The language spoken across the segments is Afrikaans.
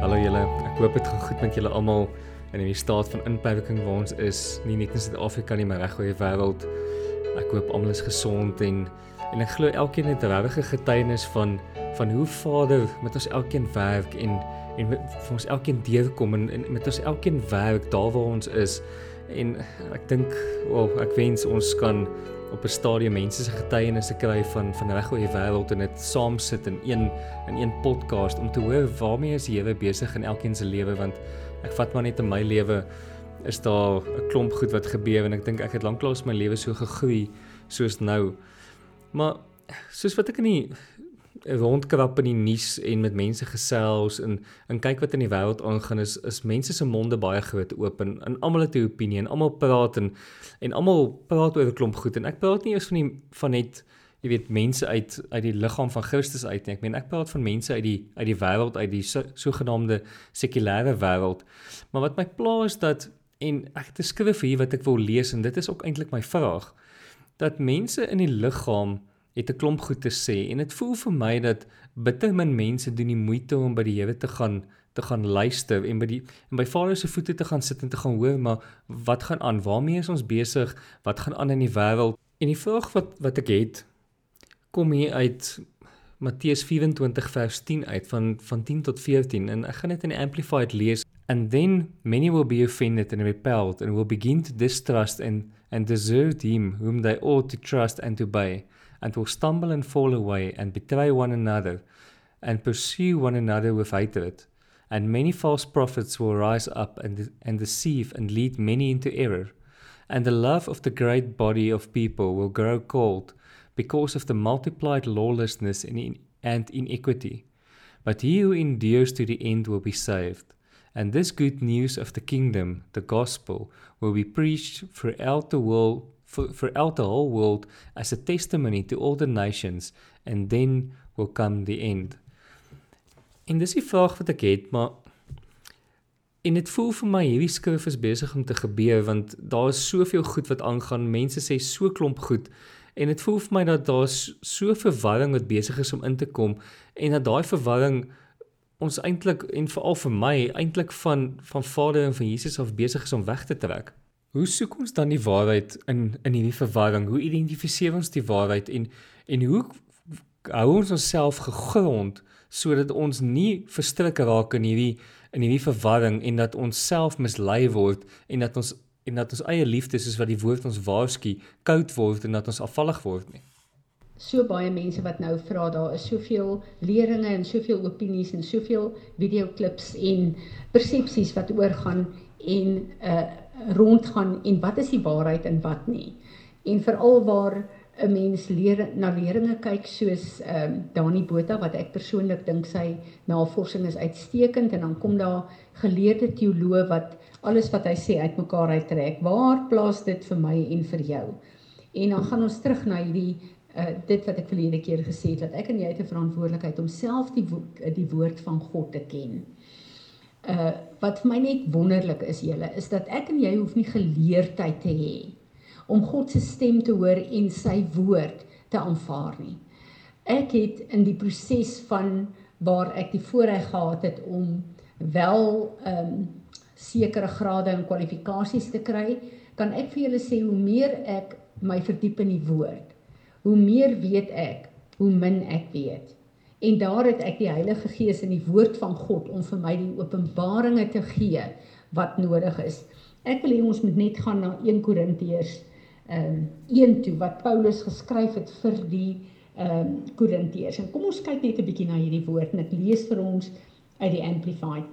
Hallo julle. Ek hoop dit gaan goed met julle almal in die staat van inperking waar ons is, nie net in Suid-Afrika nie, maar reg oor die wêreld. Ek hoop almal is gesond en en ek glo elkeen het 'n regte getuienis van van hoe Vader met ons elkeen werk en en met vir ons elkeen deurkom en, en met ons elkeen werk daar waar ons is. En ek dink, wel, ek wens ons kan op 'n stadium mense se getuienisse kry van van reg oor die wêreld en dit saam sit in een in een podcast om te hoor waarmee is die Here besig in elkeen se lewe want ek vat maar net in my lewe is daar 'n klomp goed wat gebeur en ek dink ek het lanklaas my lewe so gegroei soos nou. Maar soos wat ek in die rondkrap in die nuus en met mense gesels en en kyk wat in die wêreld aangaan is is mense se monde baie groot oop en, en almal het 'n opinie en almal praat en en almal praat oor 'n klomp goed en ek praat nie eers van die van net jy weet mense uit uit die liggaam van Christus uit nie. Ek meen ek praat van mense uit die uit die wêreld uit die sogenaamde sekulêre wêreld maar wat my pla is dat en ek het 'n skrif hier wat ek wil lees en dit is ook eintlik my vraag dat mense in die liggaam het 'n klomp goed te sê en dit voel vir my dat bitter min mense doen die moeite om by die Here te gaan te gaan luister en by die en by Vader se voete te gaan sit en te gaan hoor maar wat gaan aan? Waarmee is ons besig? Wat gaan aan in die wêreld? En die vraag wat wat ek het kom hier uit Matteus 24 vers 10 uit van van 10 tot 14 en ek gaan dit in die amplified lees. And then many will be offended and repelled and will begin to distrust and and desert him whom they ought to trust and to obey and will stumble and fall away and betray one another and pursue one another with hatred. And many false prophets will rise up and, and deceive and lead many into error. And the love of the great body of people will grow cold because of the multiplied lawlessness and iniquity. But he who endures to the end will be saved. And this good news of the kingdom, the gospel, will be preached throughout the world for, throughout the whole world as a testimony to all the nations, and then will come the end. En dis die vraag wat ek het, maar en dit voel vir my hierdie skrif is besig om te gebeur want daar is soveel goed wat aangaan. Mense sê so klomp goed en dit voel vir my dat daar so verwarring wat besig is om in te kom en dat daai verwarring ons eintlik en veral vir my eintlik van van Vader en van Jesus af besig is om weg te trek. Hoe soek ons dan die waarheid in in hierdie verwarring? Hoe identifiseer ons die waarheid en en hoe hou ons onsself gegrond sodat ons nie verstrik raak in hierdie in hierdie verwarring en dat ons self mislei word en dat ons en dat ons eie liefde soos wat die woord ons waarsku koud word en dat ons afvallig word nie. So baie mense wat nou vra daar is soveel leringe en soveel opinies en soveel videoklips en persepsies wat oorgaan en uh rondgaan en wat is die waarheid en wat nie. En veral waar 'n mens leer na leringe kyk soos ehm um, Dani Botha wat ek persoonlik dink sy navorsing is uitstekend en dan kom daar geleerde teoloë wat alles wat hy sê uitmekaar uittrek. Waar plaas dit vir my en vir jou? En dan gaan ons terug na hierdie uh dit wat ek verlede keer gesê het dat ek en jy het 'n verantwoordelikheid om self die wo die woord van God te ken uh wat vir my net wonderlik is julle is dat ek en jy hoef nie geleerdheid te hê om God se stem te hoor en sy woord te aanvaar nie. Ek het in die proses van waar ek die voorreg gehad het om wel ehm um, sekere grade en kwalifikasies te kry, kan ek vir julle sê hoe meer ek my verdiep in die woord, hoe meer weet ek, hoe min ek weet. En daar het ek die Heilige Gees in die woord van God om vir my die openbaringe te gee wat nodig is. Ek wil hê ons moet net gaan na 1 Korintiërs ehm um, 1 toe wat Paulus geskryf het vir die ehm um, Korintiërs. En kom ons kyk net 'n bietjie na hierdie woord en ek lees vir ons uit die Amplified.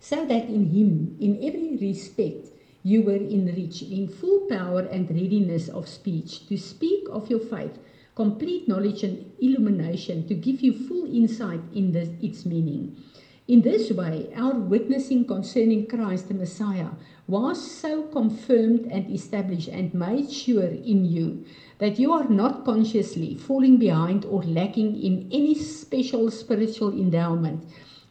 So that in him in every respect you were enriched in full power and readiness of speech to speak of your faith complete knowledge and illumination to give you full insight in this, its meaning. In this way, our witnessing concerning Christ the Messiah was so confirmed and established and made sure in you that you are not consciously falling behind or lacking in any special spiritual endowment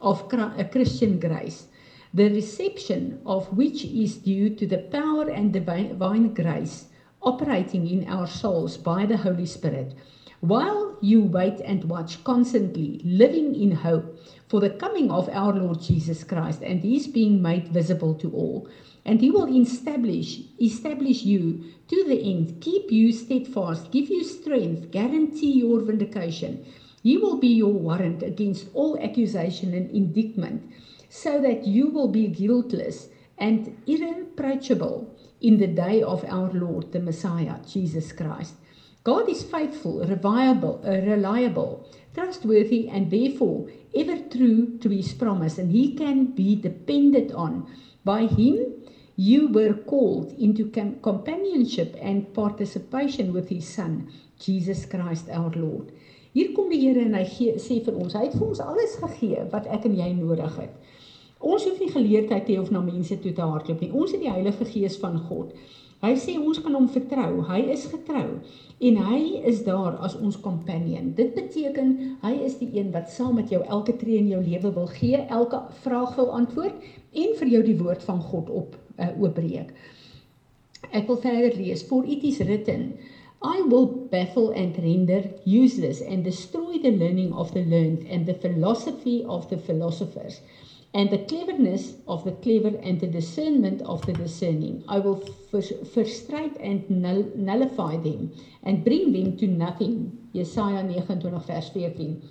of a Christian grace, the reception of which is due to the power and divine grace operating in our souls by the Holy Spirit, while you wait and watch constantly, living in hope for the coming of our Lord Jesus Christ and He's being made visible to all. And He will establish, establish you to the end, keep you steadfast, give you strength, guarantee your vindication. He will be your warrant against all accusation and indictment, so that you will be guiltless and irreproachable in the day of our Lord, the Messiah, Jesus Christ. God is faithful, reliable, uh, reliable, trustworthy, and therefore ever true to his promise, and he can be depended on. By him, you were called into companionship and participation with his Son, Jesus Christ our Lord. Hier kom die Here en hy gee sê vir ons, hy het vir ons alles gegee wat ek en jy nodig het. Ons hoef nie geleerdheid te hê of na mense toe te hardloop nie. Ons het die Heilige Gees van God. Hy sê ons kan hom vertrou. Hy is getrou en hy is daar as ons companion. Dit beteken hy is die een wat saam met jou elke tree in jou lewe wil gee, elke vraag wil antwoord en vir jou die woord van God op uh, oopbreek. Ek wil verder lees. For it is written, I will baffle and render useless and destroy the learning of the learned and the philosophy of the philosophers and the cleverness of the clever and the discernment of the discerning. I will frustrate and null nullify them and bring them to nothing. Jesaja 29 vers 14.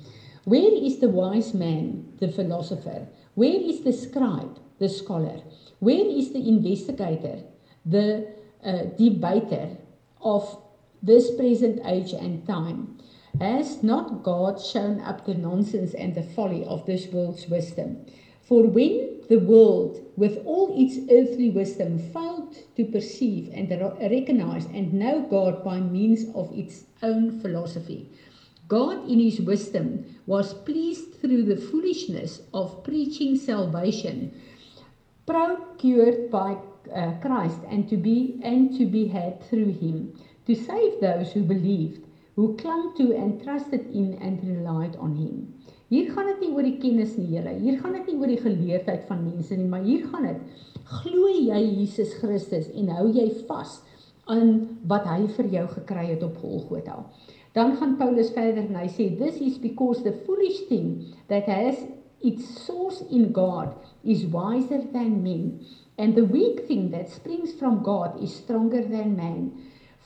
Where is the wise man, the philosopher? Where is the scribe, the scholar? Where is the investigator, the uh, debater of this present age and time? Has not God shown up the nonsense and the folly of this world's wisdom? For when the world, with all its earthly wisdom, failed to perceive and recognize and know God by means of its own philosophy, God, in His wisdom, was pleased through the foolishness of preaching salvation, procured by uh, Christ, and to be and to be had through Him, to save those who believed, who clung to and trusted in and relied on Him. Hier gaan dit nie oor die kennis nie, Here. Hier gaan dit nie oor die geleerdheid van mense nie, maar hier gaan dit glo jy Jesus Christus en hou jy vas aan wat hy vir jou gekry het op Golgotha. Dan gaan Paulus verder en hy sê this is because the foolish thing that has its source in God is wiser than men and the weak thing that springs from God is stronger than man.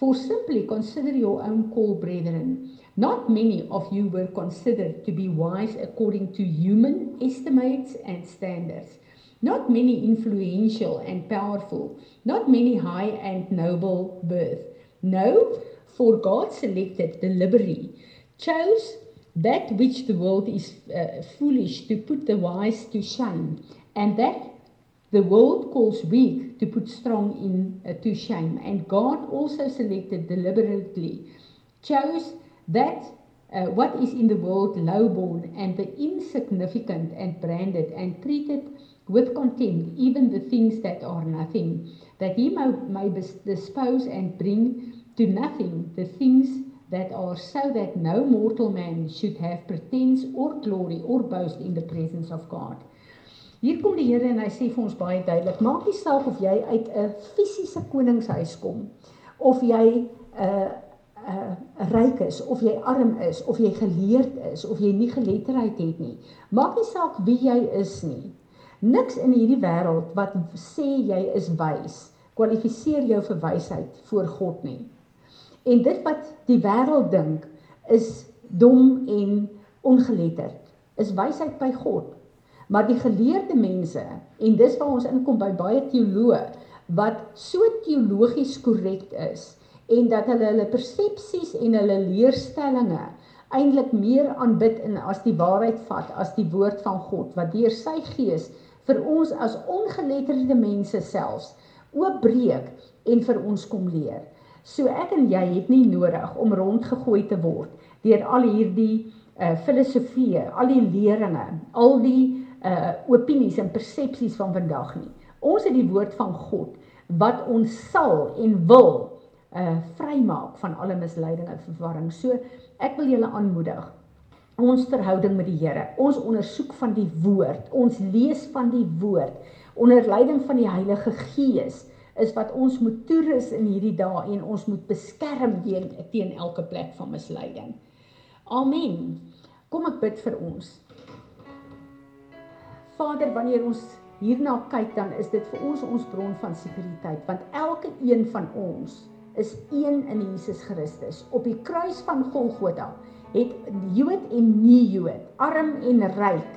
For simply consider your own call, brethren. Not many of you were considered to be wise according to human estimates and standards. Not many influential and powerful. Not many high and noble birth. No, for God selected deliberately, chose that which the world is uh, foolish to put the wise to shame, and that the world calls weak to put strong in uh, to shame. And God also selected deliberately, chose that uh, what is in the world lowborn and the insignificant and branded and treated with contempt, even the things that are nothing, that he may, may dispose and bring to nothing the things that are so that no mortal man should have pretense or glory or boast in the presence of God. Hier kom die Here en hy sê vir ons baie duidelik, maak nie saak of jy uit 'n fisiese koningshuis kom of jy 'n uh, uh ryk is of jy arm is of jy geleerd is of jy nie geletterdheid het nie. Maak nie saak wie jy is nie. Niks in hierdie wêreld wat sê jy is wys, kwalifiseer jou vir wysheid voor God nie. En dit wat die wêreld dink is dom en ongeletterd, is wysheid by God. Maar die geleerde mense en dis waar ons inkom by baie teoloë wat so teologies korrek is en dat hulle hulle persepsies en hulle leerstellings eintlik meer aanbid en as die waarheid vat as die woord van God wat deur sy gees vir ons as ongeletterde mense selfs oopbreek en vir ons kom leer. So ek en jy het nie nodig om rondgegooi te word deur al hierdie uh filosofieë, al die leringe, al die uh opinies en persepsies van vandag nie. Ons het die woord van God wat ons sal en wil uh vrymaak van alle misleiding en verwarring. So ek wil julle aanmoedig ons verhouding met die Here. Ons ondersoek van die woord, ons lees van die woord onder leiding van die Heilige Gees is wat ons moet toerus in hierdie dae en ons moet beskerm teen teen elke plek van misleiding. Amen. Kom ek bid vir ons. Vader, wanneer ons hierna kyk dan is dit vir ons ons bron van sekuriteit want elke een van ons is een in Jesus Christus. Op die kruis van Golgotha het Jood en nie Jood, arm en ryk,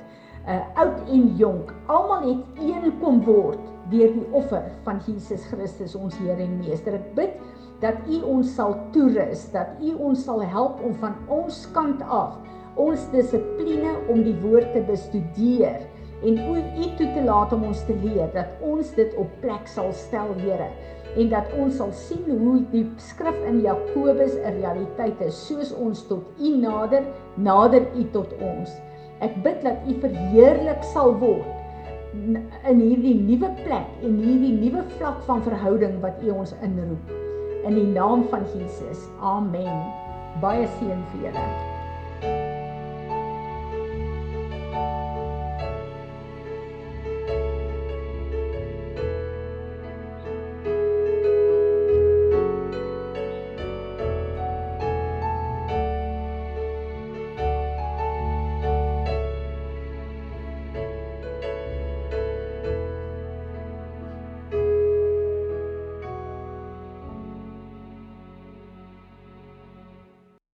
uh, oud en jonk, almal het een kom word deur die offer van Jesus Christus ons Here en Meester. Ek bid dat U ons sal toerus, dat U ons sal help om van ons kant af ons dissipline om die woord te bestudeer en u toe te laat om ons te leer dat ons dit op plek sal stel Here en dat ons sal sien hoe die skrif in Jakobus 'n realiteit is soos ons tot u nader nader u tot ons. Ek bid dat u verheerlik sal word in hierdie nuwe plek en hierdie nuwe vlak van verhouding wat u ons inroep. In die naam van Jesus amen. Baie seën vir julle